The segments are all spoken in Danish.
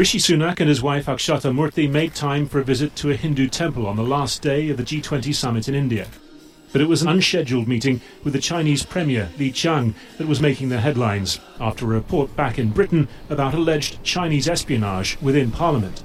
Rishi Sunak and his wife Akshata Murthy made time for a visit to a Hindu temple on the last day of the G20 summit in India. But it was an unscheduled meeting with the Chinese Premier Li Qiang that was making the headlines after a report back in Britain about alleged Chinese espionage within Parliament.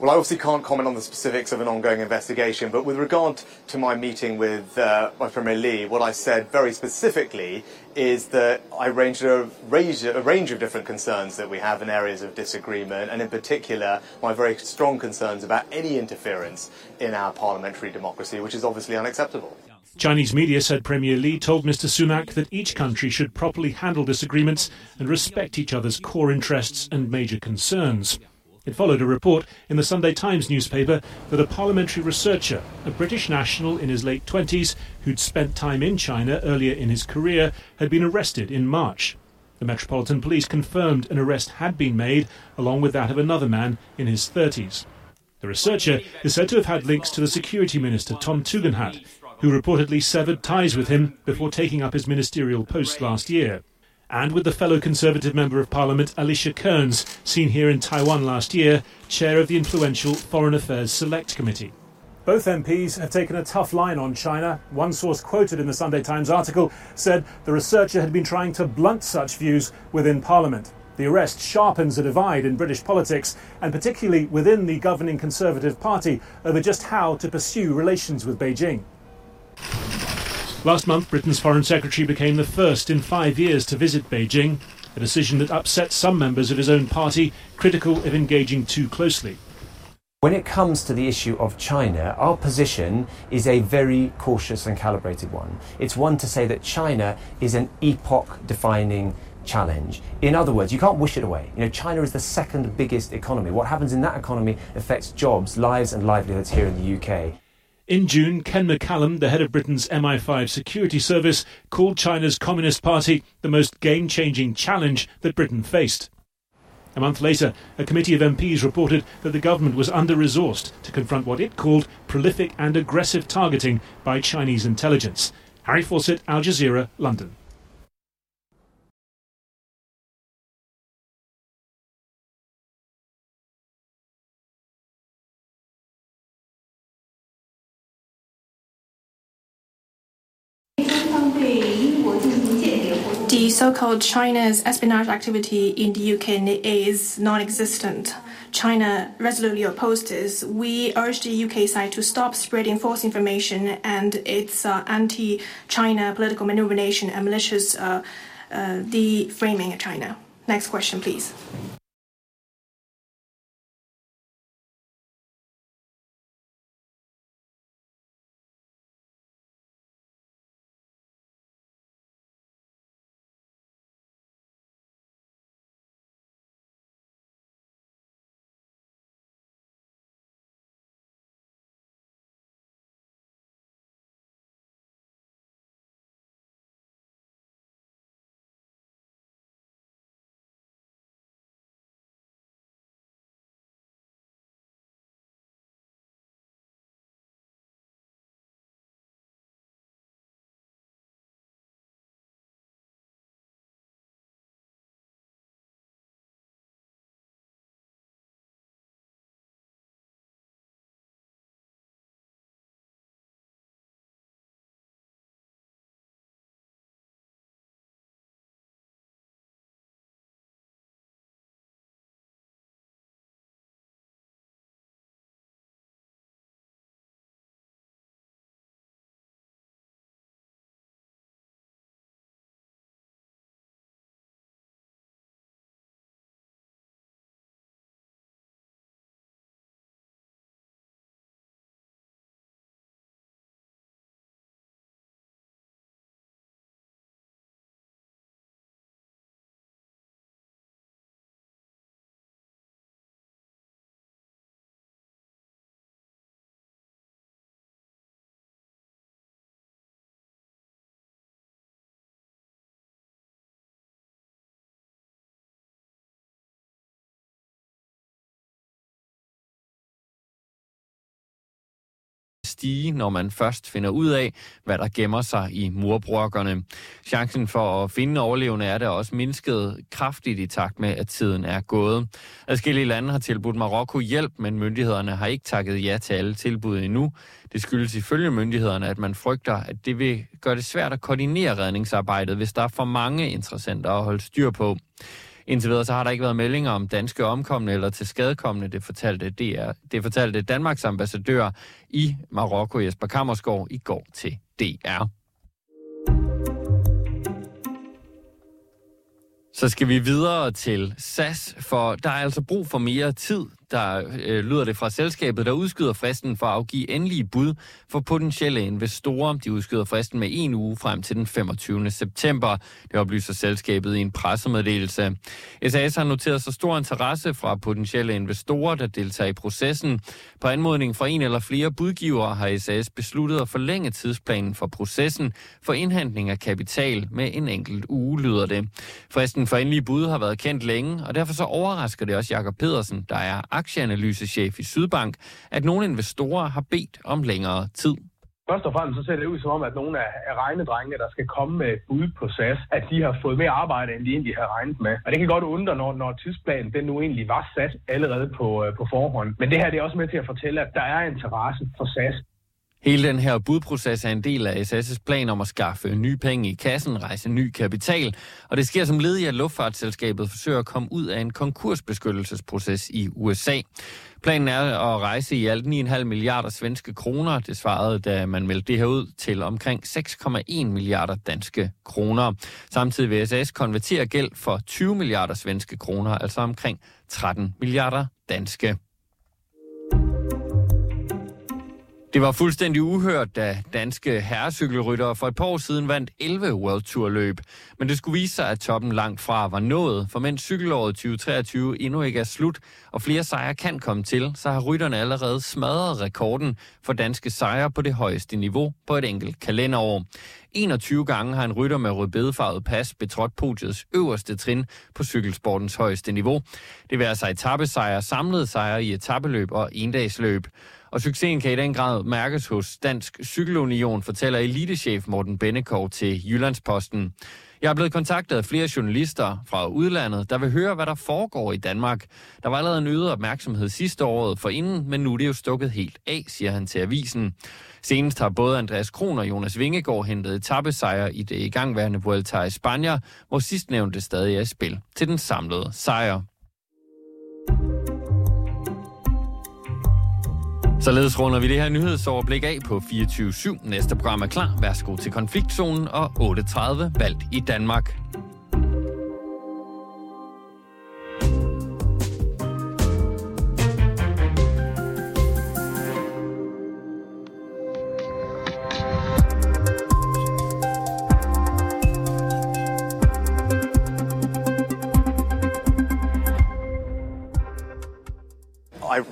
Well, I obviously can't comment on the specifics of an ongoing investigation, but with regard to my meeting with uh, Vice Premier Lee, what I said very specifically is that I ranged a range, a range of different concerns that we have in areas of disagreement, and in particular, my very strong concerns about any interference in our parliamentary democracy, which is obviously unacceptable. Chinese media said Premier Li told Mr. Sunak that each country should properly handle disagreements and respect each other's core interests and major concerns. It followed a report in the Sunday Times newspaper that a parliamentary researcher, a British national in his late 20s who'd spent time in China earlier in his career, had been arrested in March. The Metropolitan Police confirmed an arrest had been made, along with that of another man in his 30s. The researcher is said to have had links to the Security Minister Tom Tugendhat, who reportedly severed ties with him before taking up his ministerial post last year and with the fellow Conservative Member of Parliament Alicia Kearns, seen here in Taiwan last year, chair of the influential Foreign Affairs Select Committee. Both MPs have taken a tough line on China. One source quoted in the Sunday Times article said the researcher had been trying to blunt such views within Parliament. The arrest sharpens a divide in British politics, and particularly within the governing Conservative Party, over just how to pursue relations with Beijing. Last month, Britain's Foreign Secretary became the first in five years to visit Beijing, a decision that upset some members of his own party, critical of engaging too closely. When it comes to the issue of China, our position is a very cautious and calibrated one. It's one to say that China is an epoch defining challenge. In other words, you can't wish it away. You know, China is the second biggest economy. What happens in that economy affects jobs, lives, and livelihoods here in the UK. In June, Ken McCallum, the head of Britain's MI5 security service, called China's Communist Party the most game changing challenge that Britain faced. A month later, a committee of MPs reported that the government was under resourced to confront what it called prolific and aggressive targeting by Chinese intelligence. Harry Fawcett, Al Jazeera, London. So-called China's espionage activity in the UK is non-existent. China resolutely opposes this. We urge the UK side to stop spreading false information and its uh, anti-China political manipulation and malicious uh, uh, deframing of China. Next question, please. Stige, når man først finder ud af, hvad der gemmer sig i murbrokkerne. Chancen for at finde overlevende er der også mindsket kraftigt i takt med, at tiden er gået. Adskillige lande har tilbudt Marokko hjælp, men myndighederne har ikke takket ja til alle tilbud endnu. Det skyldes ifølge myndighederne, at man frygter, at det vil gøre det svært at koordinere redningsarbejdet, hvis der er for mange interessenter at holde styr på. Indtil videre så har der ikke været meldinger om danske omkomne eller til skadekommende, det fortalte, DR, det fortalte Danmarks ambassadør i Marokko, Jesper Kammersgaard, i går til DR. Så skal vi videre til SAS, for der er altså brug for mere tid der øh, lyder det fra selskabet, der udskyder fristen for at afgive endelige bud for potentielle investorer. De udskyder fristen med en uge frem til den 25. september. Det oplyser selskabet i en pressemeddelelse. SAS har noteret så stor interesse fra potentielle investorer, der deltager i processen. På anmodning fra en eller flere budgivere har SAS besluttet at forlænge tidsplanen for processen for indhentning af kapital med en enkelt uge, lyder det. Fristen for endelige bud har været kendt længe, og derfor så overrasker det også Jakob Pedersen, der er aktieanalysechef i Sydbank, at nogle investorer har bedt om længere tid. Først og fremmest så ser det ud som om, at nogle af regnedrengene, der skal komme med bud på SAS, at de har fået mere arbejde, end de egentlig havde regnet med. Og det kan godt undre, når, når tidsplanen den nu egentlig var sat allerede på, øh, på forhånd. Men det her det er også med til at fortælle, at der er interesse for SAS. Hele den her budproces er en del af SAS' plan om at skaffe nye penge i kassen, rejse ny kapital, og det sker som led i, at luftfartsselskabet forsøger at komme ud af en konkursbeskyttelsesproces i USA. Planen er at rejse i alt 9,5 milliarder svenske kroner. Det svarede, da man meldte det her ud, til omkring 6,1 milliarder danske kroner. Samtidig vil SAS konvertere gæld for 20 milliarder svenske kroner, altså omkring 13 milliarder danske det var fuldstændig uhørt, da danske herrecykelryttere for et par år siden vandt 11 World Tour løb. Men det skulle vise sig, at toppen langt fra var nået, for mens cykelåret 2023 endnu ikke er slut, og flere sejre kan komme til, så har rytterne allerede smadret rekorden for danske sejre på det højeste niveau på et enkelt kalenderår. 21 gange har en rytter med rødbedefarvet pas betrådt podiets øverste trin på cykelsportens højeste niveau. Det vil altså etappesejre, samlede sejre i etappeløb og endagsløb. Og succesen kan i den grad mærkes hos Dansk Cykelunion, fortæller elitechef Morten Bennekov til Jyllandsposten. Jeg er blevet kontaktet af flere journalister fra udlandet, der vil høre, hvad der foregår i Danmark. Der var allerede en øget opmærksomhed sidste året for inden, men nu er det jo stukket helt af, siger han til avisen. Senest har både Andreas Kron og Jonas Vingegaard hentet etappesejre i det igangværende Vuelta i Spanien, hvor sidstnævnte stadig er i spil til den samlede sejr. Således runder vi det her nyhedsoverblik af på 24-7. Næste program er klar. Værsgo til konfliktzonen og 8.30 valgt i Danmark.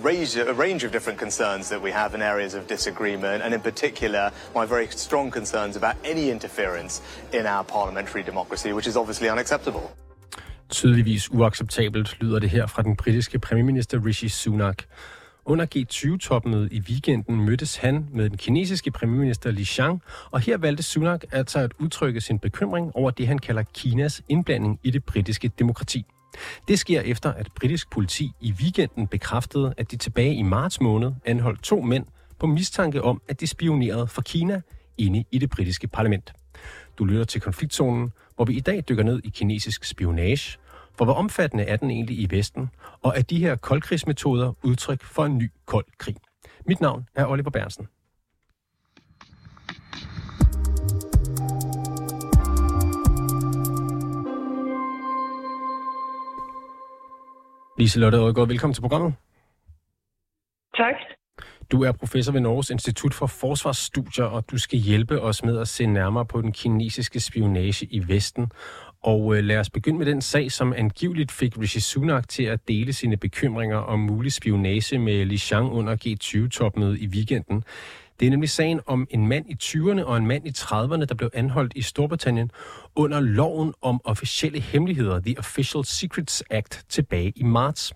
I raise a range of different concerns that we have in areas of disagreement, and in particular, my very strong concerns about any interference in our parliamentary democracy, which is obviously unacceptable. Tydeligvis uacceptabelt lyder det her fra den britiske premierminister Rishi Sunak. Under G20-topmødet i weekenden mødtes han med den kinesiske premierminister Li Xiang, og her valgte Sunak altså at udtrykke sin bekymring over det, han kalder Kinas indblanding i det britiske demokrati. Det sker efter, at britisk politi i weekenden bekræftede, at de tilbage i marts måned anholdt to mænd på mistanke om, at de spionerede for Kina inde i det britiske parlament. Du lytter til konfliktzonen, hvor vi i dag dykker ned i kinesisk spionage, for hvor omfattende er den egentlig i Vesten, og er de her koldkrigsmetoder udtryk for en ny kold krig? Mit navn er Oliver Bernsen. Liselotte Odgaard, velkommen til programmet. Tak. Du er professor ved Norges Institut for Forsvarsstudier, og du skal hjælpe os med at se nærmere på den kinesiske spionage i Vesten. Og øh, lad os begynde med den sag, som angiveligt fik Rishi Sunak til at dele sine bekymringer om mulig spionage med Li Xiang under G20-topmødet i weekenden. Det er nemlig sagen om en mand i 20'erne og en mand i 30'erne, der blev anholdt i Storbritannien under loven om officielle hemmeligheder, The Official Secrets Act, tilbage i marts.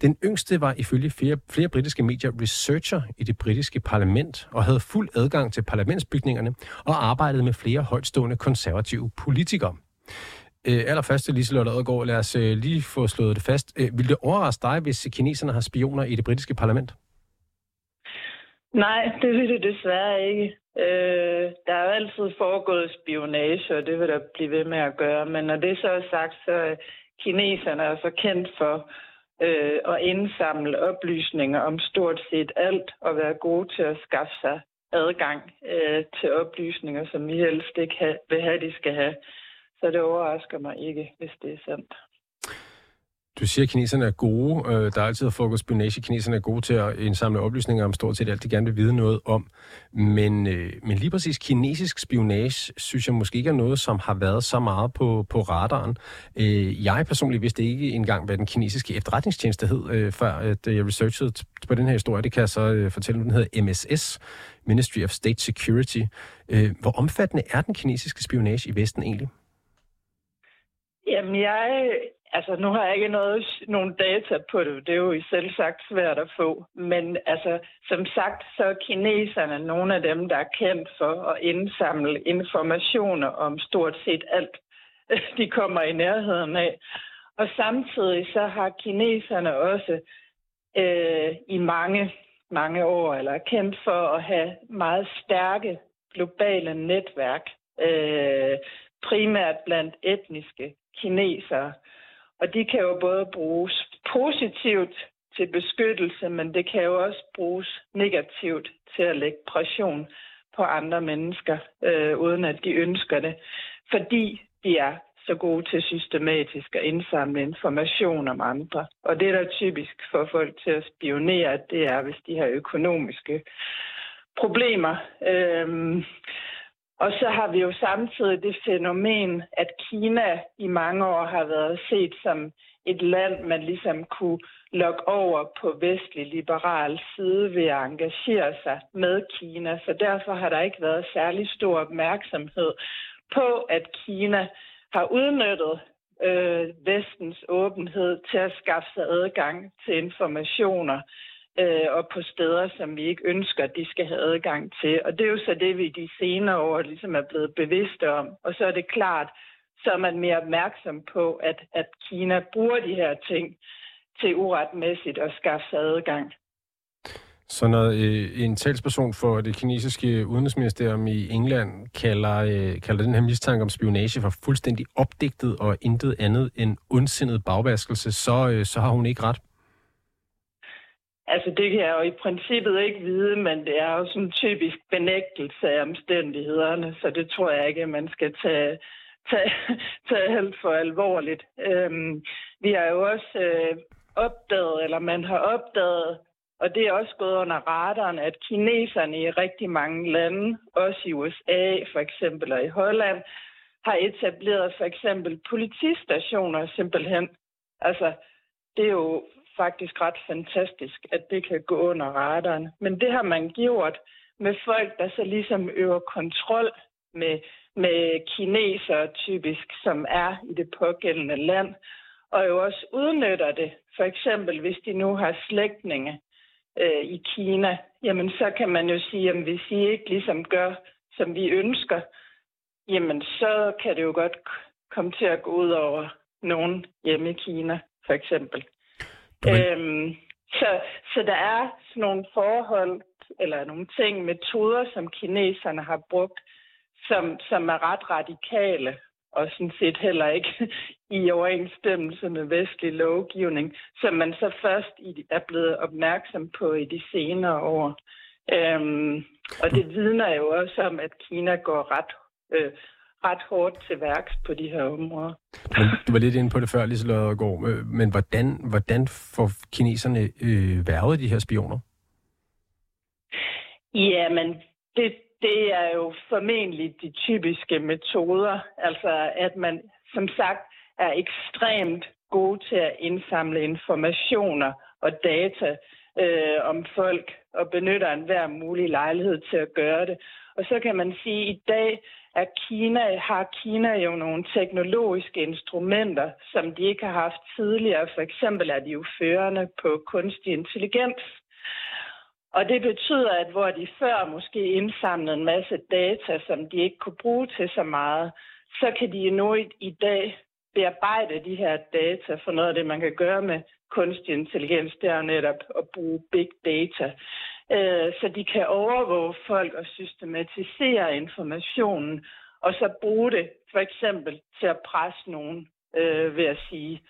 Den yngste var ifølge flere, flere britiske medier researcher i det britiske parlament og havde fuld adgang til parlamentsbygningerne og arbejdede med flere højtstående konservative politikere. Øh, allerførst, Liselotte Adgaard, lad os øh, lige få slået det fast. Øh, vil det overraske dig, hvis kineserne har spioner i det britiske parlament? Nej, det vil det desværre ikke. Øh, der er jo altid foregået spionage, og det vil der blive ved med at gøre. Men når det så er sagt, så er kineserne altså kendt for øh, at indsamle oplysninger om stort set alt, og være gode til at skaffe sig adgang øh, til oplysninger, som vi helst ikke have, vil have, de skal have. Så det overrasker mig ikke, hvis det er sandt. Du siger, at kineserne er gode. Øh, der er altid fokus spionage. Kineserne er gode til at indsamle oplysninger om stort set alt, de gerne vil vide noget om. Men, øh, men lige præcis kinesisk spionage, synes jeg måske ikke er noget, som har været så meget på, på radaren. Øh, jeg personligt vidste ikke engang, hvad den kinesiske efterretningstjeneste hed, øh, før at øh, jeg researchede på den her historie. Det kan jeg så øh, fortælle, den hedder MSS, Ministry of State Security. Hvor omfattende er den kinesiske spionage i Vesten egentlig? Jamen, jeg Altså, nu har jeg ikke noget, nogen data på det. Det er jo i selv sagt svært at få. Men altså, som sagt, så er kineserne nogle af dem, der er kendt for at indsamle informationer om stort set alt, de kommer i nærheden af. Og samtidig så har kineserne også øh, i mange, mange år, eller er kendt for at have meget stærke globale netværk, øh, primært blandt etniske kinesere. Og de kan jo både bruges positivt til beskyttelse, men det kan jo også bruges negativt til at lægge pression på andre mennesker, øh, uden at de ønsker det, fordi de er så gode til systematisk at indsamle information om andre. Og det, der er typisk for folk til at spionere, det er, hvis de har økonomiske problemer. Øhm, og så har vi jo samtidig det fænomen, at Kina i mange år har været set som et land, man ligesom kunne lokke over på vestlig liberal side ved at engagere sig med Kina. Så derfor har der ikke været særlig stor opmærksomhed på, at Kina har udnyttet øh, vestens åbenhed til at skaffe sig adgang til informationer øh, og på steder, som vi ikke ønsker, at de skal have adgang til. Og det er jo så det, vi de senere år ligesom er blevet bevidste om. Og så er det klart, så er man mere opmærksom på, at, at Kina bruger de her ting til uretmæssigt at skaffe sig adgang. Så når øh, en talsperson for det kinesiske udenrigsministerium i England kalder, øh, kalder den her mistanke om spionage for fuldstændig opdigtet og intet andet end ondsindet bagvaskelse, så, øh, så har hun ikke ret. Altså, det kan jeg jo i princippet ikke vide, men det er jo sådan en typisk benægtelse af omstændighederne, så det tror jeg ikke, at man skal tage, tage, tage helt for alvorligt. Øhm, vi har jo også øh, opdaget, eller man har opdaget, og det er også gået under radaren, at kineserne i rigtig mange lande, også i USA for eksempel og i Holland, har etableret for eksempel politistationer simpelthen. Altså, det er jo faktisk ret fantastisk, at det kan gå under radaren. Men det har man gjort med folk, der så ligesom øver kontrol med, med kinesere typisk, som er i det pågældende land, og jo også udnytter det. For eksempel, hvis de nu har slægtninge øh, i Kina, jamen så kan man jo sige, at hvis I ikke ligesom gør, som vi ønsker, jamen så kan det jo godt komme til at gå ud over nogen hjemme i Kina, for eksempel. Øhm, så, så der er sådan nogle forhold, eller nogle ting, metoder, som kineserne har brugt, som, som er ret radikale, og sådan set heller ikke i overensstemmelse med vestlig lovgivning, som man så først i, er blevet opmærksom på i de senere år. Øhm, og det vidner jo også om, at Kina går ret øh, ret hårdt til værks på de her områder. Men du var lidt inde på det før, Liselotte går. Men hvordan, hvordan får kineserne øh, værvet de her spioner? Ja, men det, det er jo formentlig de typiske metoder. Altså at man som sagt er ekstremt god til at indsamle informationer og data øh, om folk og benytter enhver mulig lejlighed til at gøre det. Og så kan man sige, at i dag at Kina, har Kina jo nogle teknologiske instrumenter, som de ikke har haft tidligere. For eksempel er de jo førende på kunstig intelligens. Og det betyder, at hvor de før måske indsamlede en masse data, som de ikke kunne bruge til så meget, så kan de nu i, dag bearbejde de her data for noget af det, man kan gøre med kunstig intelligens, det er netop at bruge big data. Øh, så de kan overvåge folk og systematisere informationen, og så bruge det for eksempel til at presse nogen øh, ved at sige,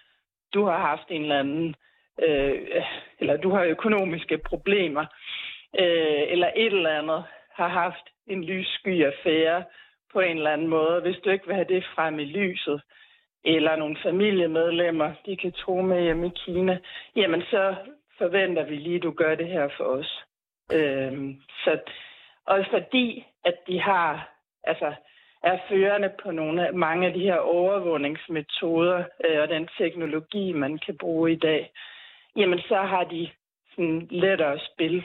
du har haft en eller anden, øh, eller du har økonomiske problemer, øh, eller et eller andet har haft en lyssky affære på en eller anden måde. Hvis du ikke vil have det frem i lyset, eller nogle familiemedlemmer, de kan tro med hjemme i Kina, jamen så forventer vi lige, at du gør det her for os. Øhm, så, også fordi, at de har, altså, er førende på nogle af, mange af de her overvågningsmetoder øh, og den teknologi, man kan bruge i dag, jamen så har de sådan lettere spil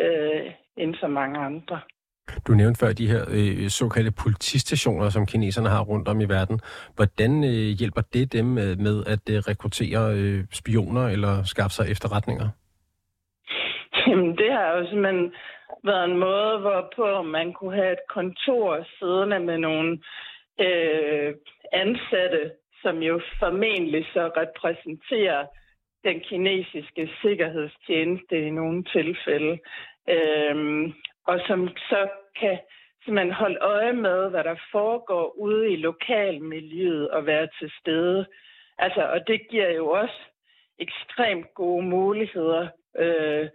øh, end så mange andre. Du nævnte før de her øh, såkaldte politistationer, som kineserne har rundt om i verden. Hvordan øh, hjælper det dem med, med at øh, rekruttere øh, spioner eller skaffe sig efterretninger? Jamen, det har jo simpelthen været en måde, hvorpå man kunne have et kontor siddende med nogle øh, ansatte, som jo formentlig så repræsenterer den kinesiske sikkerhedstjeneste i nogle tilfælde. øh, og som så kan simpelthen holde øje med, hvad der foregår ude i lokalmiljøet og være til stede. Altså, og det giver jo også ekstremt gode muligheder øh,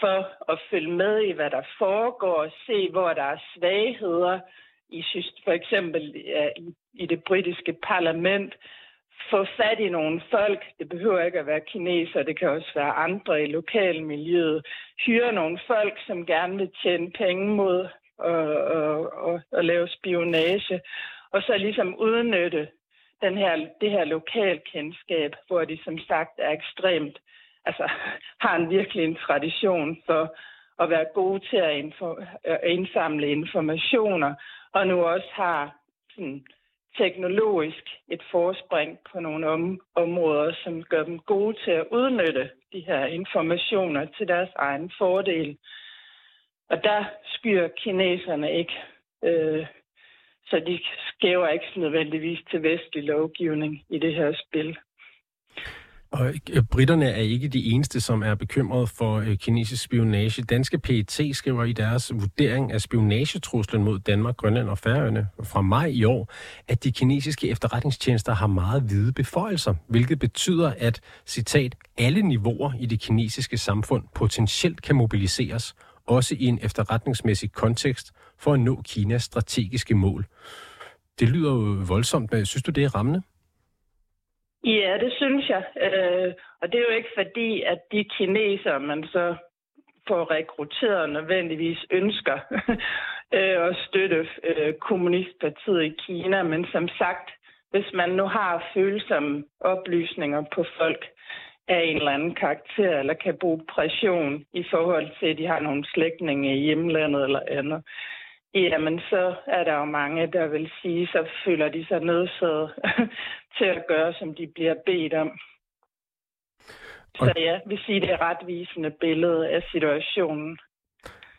for at følge med i, hvad der foregår, og se, hvor der er svagheder, i for eksempel ja, i, det britiske parlament, få fat i nogle folk, det behøver ikke at være kineser, det kan også være andre i lokalmiljøet, hyre nogle folk, som gerne vil tjene penge mod og, og, at, og lave spionage, og så ligesom udnytte den her, det her lokalkendskab, hvor de som sagt er ekstremt, altså har en virkelig en tradition for at være gode til at, øh, at indsamle informationer, og nu også har sådan, teknologisk et forspring på nogle om- områder, som gør dem gode til at udnytte de her informationer til deres egen fordel. Og der skyer kineserne ikke, øh, så de skæver ikke nødvendigvis til vestlig lovgivning i det her spil. Og øh, britterne er ikke de eneste, som er bekymret for øh, kinesisk spionage. Danske PET skriver i deres vurdering af spionagetruslen mod Danmark, Grønland og Færøerne fra maj i år, at de kinesiske efterretningstjenester har meget hvide beføjelser, hvilket betyder, at, citat, alle niveauer i det kinesiske samfund potentielt kan mobiliseres, også i en efterretningsmæssig kontekst, for at nå Kinas strategiske mål. Det lyder jo voldsomt, men synes du, det er rammende? Ja, det synes jeg. Øh, og det er jo ikke fordi, at de kinesere, man så får rekrutteret, nødvendigvis ønsker øh, at støtte øh, kommunistpartiet i Kina. Men som sagt, hvis man nu har følsomme oplysninger på folk af en eller anden karakter, eller kan bruge pression i forhold til, at de har nogle slægtninge i hjemlandet eller andet, Jamen, så er der jo mange, der vil sige, så føler de sig nødsaget til at gøre, som de bliver bedt om. Så ja, vi siger, det er retvisende billede af situationen.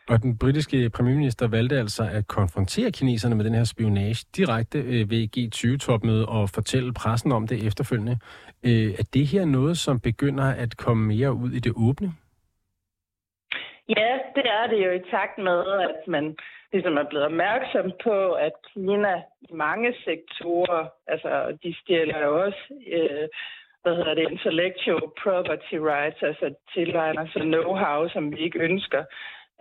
Og den britiske premierminister valgte altså at konfrontere kineserne med den her spionage direkte øh, ved G20-topmødet og fortælle pressen om det efterfølgende. Øh, er det her noget, som begynder at komme mere ud i det åbne? Ja, det er det jo i takt med, at man ligesom er blevet opmærksom på, at Kina i mange sektorer, altså de stjæler jo også, øh, hvad hedder det, intellectual property rights, altså tilegner sig know-how, som vi ikke ønsker,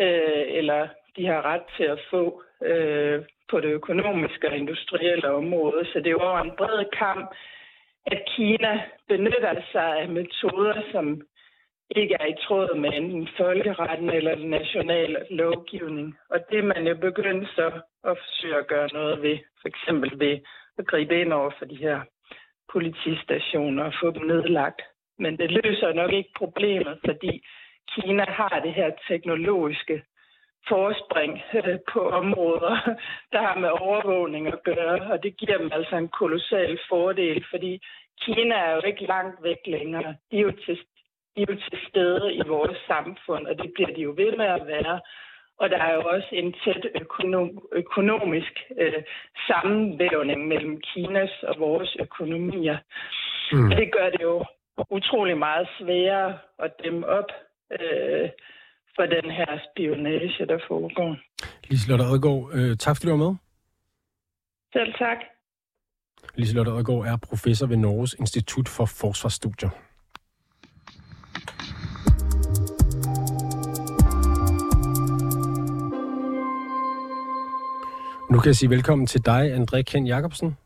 øh, eller de har ret til at få øh, på det økonomiske og industrielle område. Så det er jo over en bred kamp, at Kina benytter sig af metoder, som ikke er i tråd med enten folkeretten eller den nationale lovgivning. Og det er man jo begyndt så at forsøge at gøre noget ved, for eksempel ved at gribe ind over for de her politistationer og få dem nedlagt. Men det løser nok ikke problemet, fordi Kina har det her teknologiske forspring øh, på områder, der har med overvågning at gøre, og det giver dem altså en kolossal fordel, fordi Kina er jo ikke langt væk længere. De er jo til, de er jo til stede i vores samfund, og det bliver de jo ved med at være. Og der er jo også en tæt økonom, økonomisk øh, sammenvævning mellem Kinas og vores økonomier. Mm. Og det gør det jo utrolig meget sværere at dem op øh, for den her spionage, der foregår. Liselotte Odgaard, øh, tak fordi du var med. Selv tak. Liselotte Odgaard er professor ved Norges Institut for Forsvarsstudier. Kan jeg sige velkommen til dig, André Ken Jacobsen.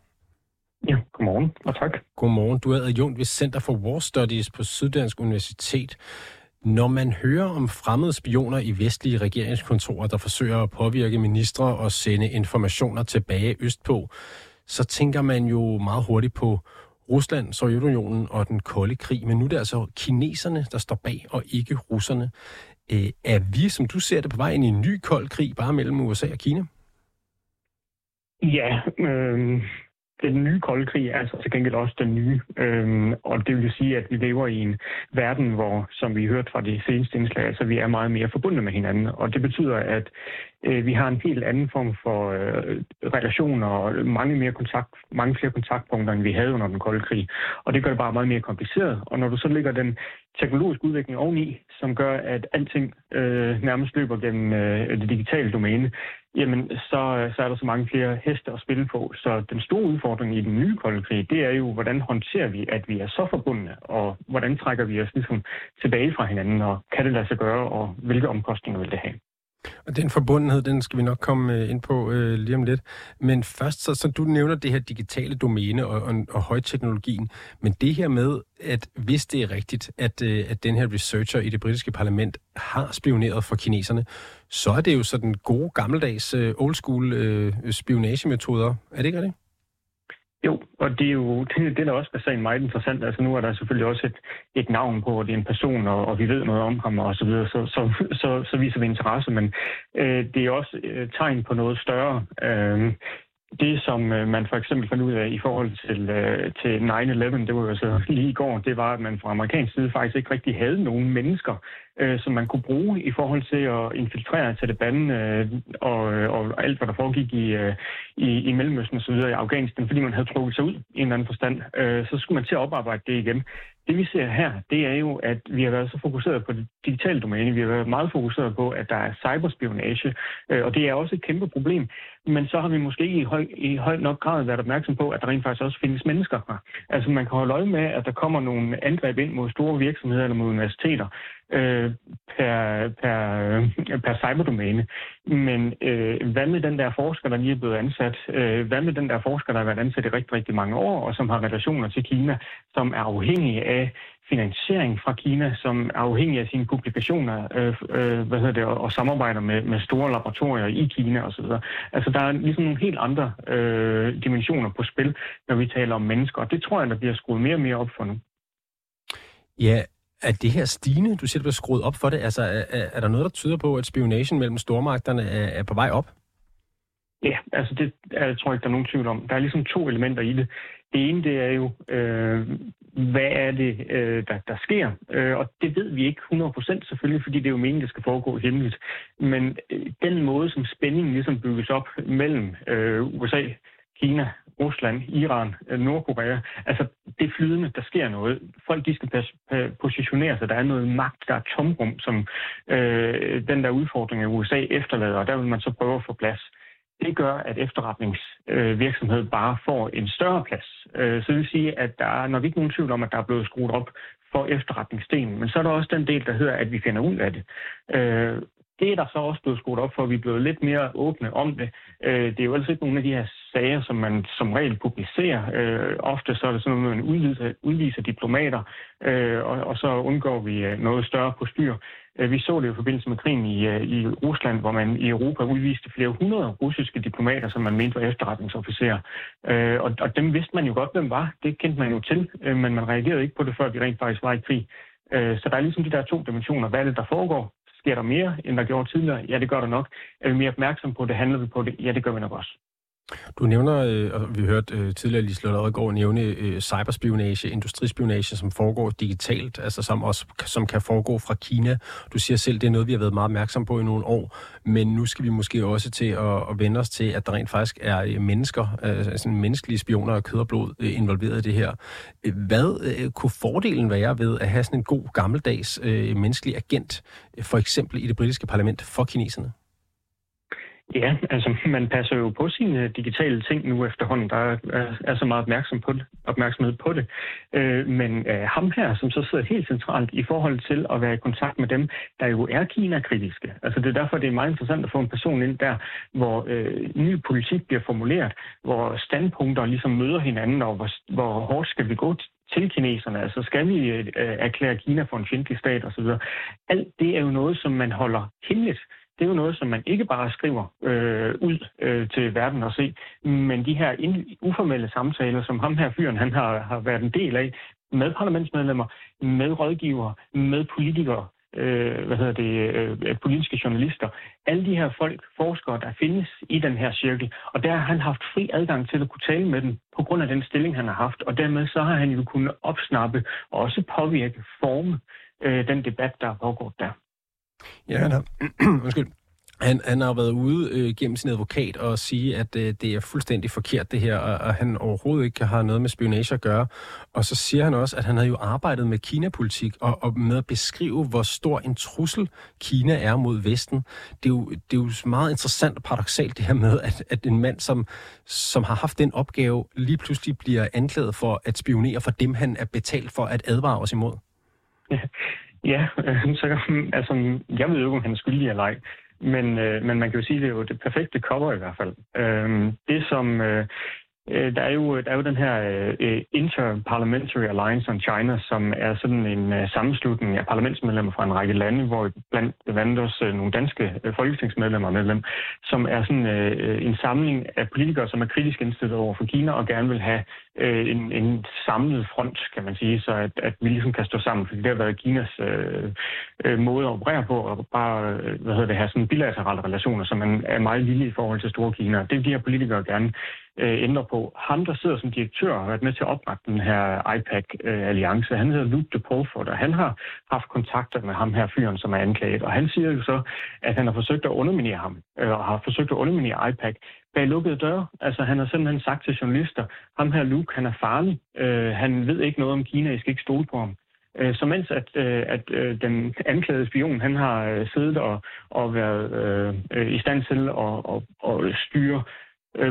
Ja, godmorgen og tak. Godmorgen. Du er adjunkt ved Center for War Studies på Syddansk Universitet. Når man hører om fremmede spioner i vestlige regeringskontorer, der forsøger at påvirke ministre og sende informationer tilbage østpå, så tænker man jo meget hurtigt på Rusland, Sovjetunionen og den kolde krig. Men nu er det altså kineserne, der står bag, og ikke russerne. Øh, er vi, som du ser det, på vej ind i en ny kold krig, bare mellem USA og Kina? Ja, øh, den nye kolde krig er altså til gengæld også den nye. Øhm, og det vil sige, at vi lever i en verden, hvor, som vi hørte fra de seneste indslag, altså vi er meget mere forbundet med hinanden. Og det betyder, at øh, vi har en helt anden form for øh, relationer og mange, mere kontakt, mange flere kontaktpunkter, end vi havde under den kolde krig. Og det gør det bare meget mere kompliceret. Og når du så lægger den teknologiske udvikling oveni, som gør, at alting øh, nærmest løber gennem øh, det digitale domæne, jamen så, øh, så er der så mange flere heste at spille på. Så den store udfordring i den nye kolde krig, det er jo, hvordan håndterer vi, at vi er så forbundne, og hvordan trækker vi os ligesom tilbage fra hinanden, og kan det lade sig gøre, og hvilke omkostninger vil det have? Og den forbundenhed, den skal vi nok komme øh, ind på øh, lige om lidt. Men først, så, så du nævner det her digitale domæne og, og, og højteknologien. Men det her med, at hvis det er rigtigt, at, øh, at den her researcher i det britiske parlament har spioneret for kineserne, så er det jo sådan gode gammeldags øh, old school øh, spionagemetoder. Er det ikke rigtigt? Jo, og det er jo det, det er også basalt meget interessant. Altså nu er der selvfølgelig også et, et navn på, og det er en person, og, og vi ved noget om ham og så videre, så, så, så, så viser vi interesse, men øh, det er også øh, tegn på noget større. Øh, det, som øh, man for eksempel fandt ud af i forhold til, øh, til 9-11, det var jo så lige i går, det var, at man fra amerikansk side faktisk ikke rigtig havde nogen mennesker, øh, som man kunne bruge i forhold til at infiltrere Taliban øh, og, øh, og alt, hvad der foregik i, øh, i, i Mellemøsten osv. i Afghanistan, fordi man havde trukket sig ud i en eller anden forstand. Øh, så skulle man til at oparbejde det igen. Det vi ser her, det er jo, at vi har været så fokuseret på det digitale domæne. Vi har været meget fokuseret på, at der er cyberspionage, øh, og det er også et kæmpe problem. Men så har vi måske ikke i høj, i høj nok grad været opmærksom på, at der rent faktisk også findes mennesker her. Altså man kan holde øje med, at der kommer nogle angreb ind mod store virksomheder eller mod universiteter øh, per, per, øh, per cyberdomæne. Men øh, hvad med den der forsker, der lige er blevet ansat? Øh, hvad med den der forsker, der har været ansat i rigtig, rigtig mange år, og som har relationer til Kina, som er afhængige af finansiering fra Kina, som er afhængig af sine publikationer øh, øh, hvad hedder det, og, og samarbejder med, med store laboratorier i Kina osv. Altså der er ligesom nogle helt andre øh, dimensioner på spil, når vi taler om mennesker, og det tror jeg, der bliver skruet mere og mere op for nu. Ja, er det her stigende? Du siger, du bliver skruet op for det. Altså, er, er der noget, der tyder på, at spionagen mellem stormagterne er, er på vej op? Ja, altså det er, jeg tror ikke, der er nogen tvivl om. Der er ligesom to elementer i det. Det ene, det er jo, øh, hvad er det, øh, der, der sker? Øh, og det ved vi ikke 100% selvfølgelig, fordi det er jo meningen, det skal foregå hemmeligt. Men øh, den måde, som spændingen ligesom bygges op mellem øh, USA, Kina, Rusland, Iran, øh, Nordkorea. Altså, det er flydende, der sker noget. Folk, de skal positionere sig. Der er noget magt, der er tomrum, som øh, den der udfordring af USA efterlader, og der vil man så prøve at få plads. Det gør, at efterretningsvirksomhed øh, bare får en større plads. Øh, så det vil sige, at der er nok ikke nogen tvivl om, at der er blevet skruet op for efterretningsdelen. Men så er der også den del, der hedder, at vi finder ud af det. Øh, det er der så også blevet skruet op for, at vi er blevet lidt mere åbne om det. Øh, det er jo altså ikke nogle af de her sager, som man som regel publicerer. Øh, ofte så er det sådan noget, man udviser, udviser diplomater, øh, og, og så undgår vi øh, noget større på styr. Øh, vi så det jo i forbindelse med krigen i, øh, i Rusland, hvor man i Europa udviste flere hundrede russiske diplomater, som man mente var efterretningsofficerer. Øh, og, og dem vidste man jo godt, hvem var. Det kendte man jo til, øh, men man reagerede ikke på det, før vi rent faktisk var i krig. Så der er ligesom de der to dimensioner. Hvad er det, der foregår? Sker der mere, end der gjorde tidligere? Ja, det gør der nok. Er vi mere opmærksom på det? Handler vi på det? Ja, det gør vi nok også. Du nævner, øh, og vi hørte øh, tidligere Liselotte Odgaard nævne øh, cyberspionage, industrispionage, som foregår digitalt, altså som også som kan foregå fra Kina. Du siger selv, det er noget, vi har været meget opmærksom på i nogle år, men nu skal vi måske også til at, at vende os til, at der rent faktisk er øh, mennesker, altså sådan menneskelige spioner og kød og blod involveret i det her. Hvad kunne fordelen være ved at have sådan en god gammeldags menneskelig agent, for eksempel i det britiske parlament for kineserne? Ja, altså man passer jo på sine digitale ting nu efterhånden. Der er, er så meget opmærksom på det, opmærksomhed på det. Øh, men øh, ham her, som så sidder helt centralt i forhold til at være i kontakt med dem, der jo er Kina-kritiske. Altså det er derfor, det er meget interessant at få en person ind der, hvor øh, ny politik bliver formuleret, hvor standpunkter ligesom møder hinanden, og hvor, hvor hårdt skal vi gå til kineserne? Altså skal vi øh, erklære Kina for en fjendtlig stat osv.? Alt det er jo noget, som man holder hemmeligt det er jo noget, som man ikke bare skriver øh, ud øh, til verden og se, men de her uformelle samtaler, som ham her fyren han har, har været en del af, med parlamentsmedlemmer, med rådgivere, med politikere, øh, hvad hedder det, øh, politiske journalister. Alle de her folk, forskere, der findes i den her cirkel, og der har han haft fri adgang til at kunne tale med dem på grund af den stilling, han har haft, og dermed så har han jo kunnet opsnappe og også påvirke, forme øh, den debat, der er pågået der. Ja, han har, undskyld. Han, han har været ude øh, gennem sin advokat og sige, at øh, det er fuldstændig forkert det her, og, og han overhovedet ikke har noget med spionage at gøre. Og så siger han også, at han havde jo arbejdet med Kina-politik og, og med at beskrive, hvor stor en trussel Kina er mod Vesten. Det er jo, det er jo meget interessant og paradoxalt det her med, at, at en mand, som, som har haft den opgave, lige pludselig bliver anklaget for at spionere for dem, han er betalt for at advare os imod. Ja, ja så, altså, jeg ved jo ikke, om han er skyldig eller ej. Men, øh, men man kan jo sige, at det er jo det perfekte cover i hvert fald. Øh, det som... Øh, øh, der er, jo, der er jo den her øh, uh, Interparliamentary Alliance on China, som er sådan en uh, sammenslutning af parlamentsmedlemmer fra en række lande, hvor blandt andet også uh, nogle danske uh, folketingsmedlemmer med dem, som er sådan uh, en samling af politikere, som er kritisk indstillet over for Kina og gerne vil have uh, en, en samlet front, kan man sige, så at, at vi ligesom kan stå sammen, fordi det har været Kinas uh, måde at operere på, og bare hvad hedder det, have sådan bilaterale relationer, som man er meget lille i forhold til store Kina. Det vil de her politikere gerne øh, ændre på. Ham, der sidder som direktør, har været med til at oprette den her IPAC-alliance. Han hedder Luke de Polford, og han har haft kontakter med ham her fyren, som er anklaget. Og han siger jo så, at han har forsøgt at underminere ham, øh, og har forsøgt at underminere IPAC bag lukkede døre. Altså, han har simpelthen sagt til journalister, ham her Luke, han er farlig. Øh, han ved ikke noget om Kina, I skal ikke stole på ham. Øh, så mens at, øh, at øh, den anklagede spion, han har siddet og, og været øh, i stand til at, at, at styre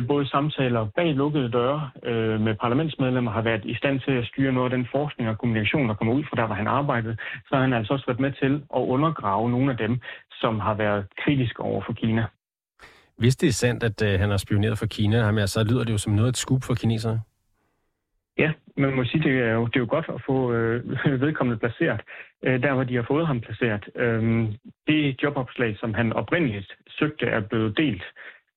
både samtaler bag lukkede døre øh, med parlamentsmedlemmer, har været i stand til at styre noget af den forskning og kommunikation, der kommer ud fra der, hvor han arbejdede, så har han altså også været med til at undergrave nogle af dem, som har været kritiske over for Kina. Hvis det er sandt, at øh, han har spioneret for Kina, ham, så lyder det jo som noget et skub for kineserne. Ja, man må sige, det er jo, det er jo godt at få øh, vedkommende placeret, øh, der hvor de har fået ham placeret. Øh, det jobopslag, som han oprindeligt søgte, er blevet delt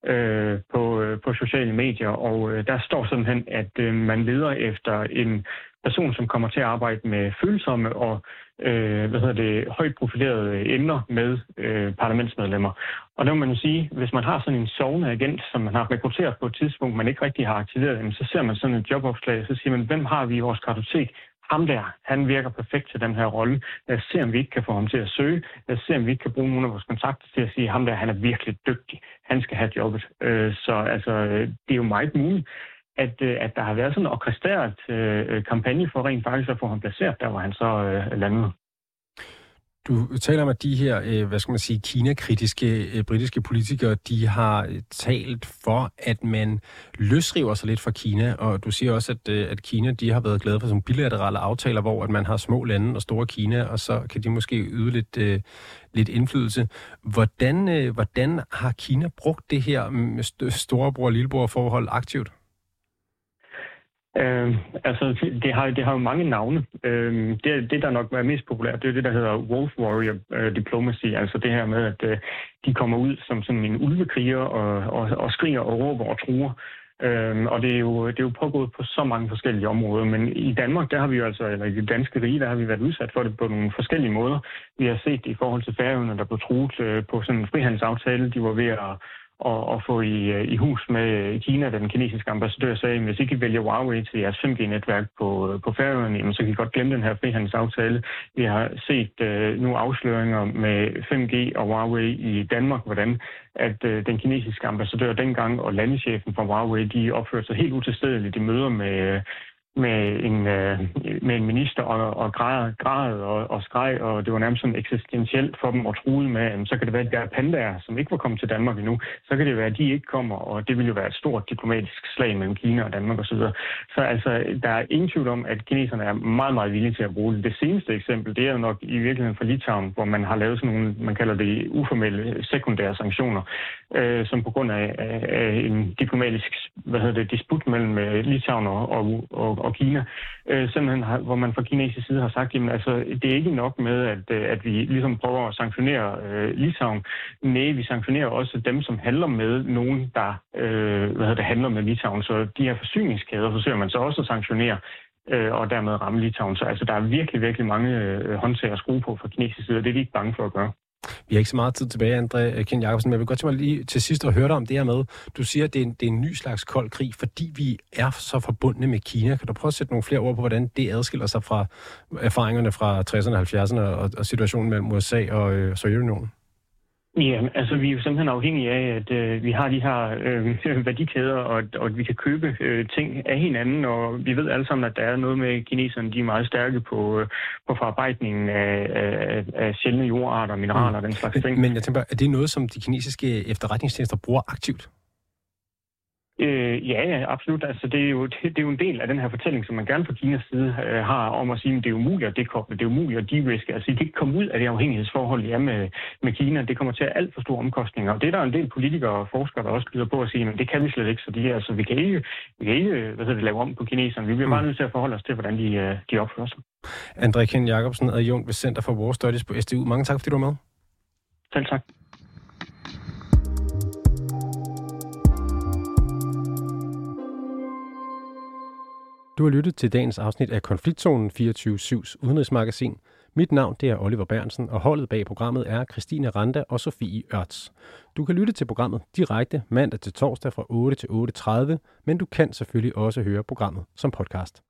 øh, på, øh, på sociale medier, og øh, der står simpelthen, at øh, man leder efter en person, som kommer til at arbejde med følsomme og øh, hvad hedder det, højt profilerede emner med øh, parlamentsmedlemmer. Og der må man jo sige, hvis man har sådan en sovende agent, som man har rekrutteret på et tidspunkt, man ikke rigtig har aktiveret, så ser man sådan et jobopslag, så siger man, hvem har vi i vores kartotek, ham der, han virker perfekt til den her rolle. Lad os se, om vi ikke kan få ham til at søge. Lad os se, om vi ikke kan bruge nogle af vores kontakter til at sige, ham der, han er virkelig dygtig. Han skal have jobbet. Øh, så altså, øh, det er jo meget muligt, at, øh, at der har været sådan en orkestreret øh, øh, kampagne for rent faktisk at få ham placeret, der hvor han så landede. Du taler om, at de her, øh, hvad skal man sige, Kina-kritiske øh, britiske politikere, de har øh, talt for, at man løsriver sig lidt fra Kina, og du siger også, at, at Kina, de har været glade for sådan bilaterale aftaler, hvor at man har små lande og store Kina, og så kan de måske yde lidt, lidt indflydelse. Hvordan, hvordan har Kina brugt det her mm, med storebror- og lillebror-forhold aktivt? Øh, altså, det har, det har jo mange navne. Øh, det, det, der nok er mest populært, det er det, der hedder Wolf Warrior øh, Diplomacy. Altså det her med, at øh, de kommer ud som sådan en ulvekriger og, og, og skriger og råber og truer. Øh, og det er, jo, det er jo pågået på så mange forskellige områder. Men i Danmark, der har vi jo altså, eller i det danske rige, der har vi været udsat for det på nogle forskellige måder. Vi har set det i forhold til færøerne, der blev truet øh, på sådan en frihandelsaftale. De var ved at at, at få i, øh, i hus med øh, Kina, da den kinesiske ambassadør sagde, at hvis I ikke vælger Huawei til jeres 5G-netværk på, øh, på Færøerne, så kan I godt glemme den her frihandelsaftale. Vi har set uh, nu afsløringer med 5G og Huawei i Danmark, hvordan at uh, den kinesiske ambassadør dengang og landechefen for Huawei, de opførte sig helt utilstedeligt i møder med, med en, øh, med en minister og, og græd, græd og, og skreg, og det var nærmest sådan eksistentielt for dem at true med, at så kan det være, at der er pandaer, som ikke var kommet til Danmark endnu, så kan det være, at de ikke kommer, og det ville jo være et stort diplomatisk slag mellem Kina og Danmark osv. Så, så altså, der er ingen tvivl om, at kineserne er meget, meget villige til at bruge det. Det seneste eksempel, det er jo nok i virkeligheden fra Litauen, hvor man har lavet sådan nogle, man kalder det uformelle sekundære sanktioner, øh, som på grund af, af, af en diplomatisk hvad hedder det, disput mellem øh, Litauen og, og, og og Kina, øh, simpelthen har, hvor man fra kinesisk side har sagt, at altså, det er ikke nok med, at, øh, at vi ligesom prøver at sanktionere øh, Litauen. Nej, vi sanktionerer også dem, som handler med nogen, der øh, hvad hedder det, handler med Litauen. Så de her forsyningskæder forsøger man så også at sanktionere øh, og dermed ramme Litauen. Så altså, der er virkelig, virkelig mange øh, håndtag at skrue på fra kinesisk side, og det er vi ikke bange for at gøre. Vi har ikke så meget tid tilbage, André øh, Ken Jacobsen, men jeg vil godt tænke mig lige til sidst at høre dig om det her med, du siger, at det er, en, det er en ny slags kold krig, fordi vi er så forbundne med Kina. Kan du prøve at sætte nogle flere ord på, hvordan det adskiller sig fra erfaringerne fra 60'erne og 70'erne og, og situationen mellem USA og øh, Sovjetunionen? Ja, altså vi er jo simpelthen afhængige af, at øh, vi har de her øh, værdikæder, og, og at vi kan købe øh, ting af hinanden, og vi ved alle sammen, at der er noget med kineserne, de er meget stærke på, øh, på forarbejdningen af, af, af sjældne jordarter, mineraler og den slags ting. Men jeg tænker, er det noget, som de kinesiske efterretningstjenester bruger aktivt? Øh, ja, ja, absolut. Altså, det, er jo, det, det er jo en del af den her fortælling, som man gerne fra Kinas side øh, har om at sige, at det er umuligt at dekoble, det er umuligt at de-riske. Altså, de kan ikke komme ud af det afhængighedsforhold, er med, med Kina. Det kommer til at alt for store omkostninger. Og det er der en del politikere og forskere, der også byder på at sige, at det kan vi slet ikke. Så de, altså, vi kan ikke, vi kan ikke hvad hedder det, lave om på kineserne. Vi bliver mm. bare nødt til at forholde os til, hvordan de, øh, de opfører sig. André Ken Jacobsen, adjunkt ved Center for War Studies på SDU. Mange tak, fordi du var med. Selv tak. Du har lyttet til dagens afsnit af Konfliktzonen 24-7's udenrigsmagasin. Mit navn det er Oliver Bernsen, og holdet bag programmet er Christine Randa og Sofie Ørts. Du kan lytte til programmet direkte mandag til torsdag fra 8 til 8.30, men du kan selvfølgelig også høre programmet som podcast.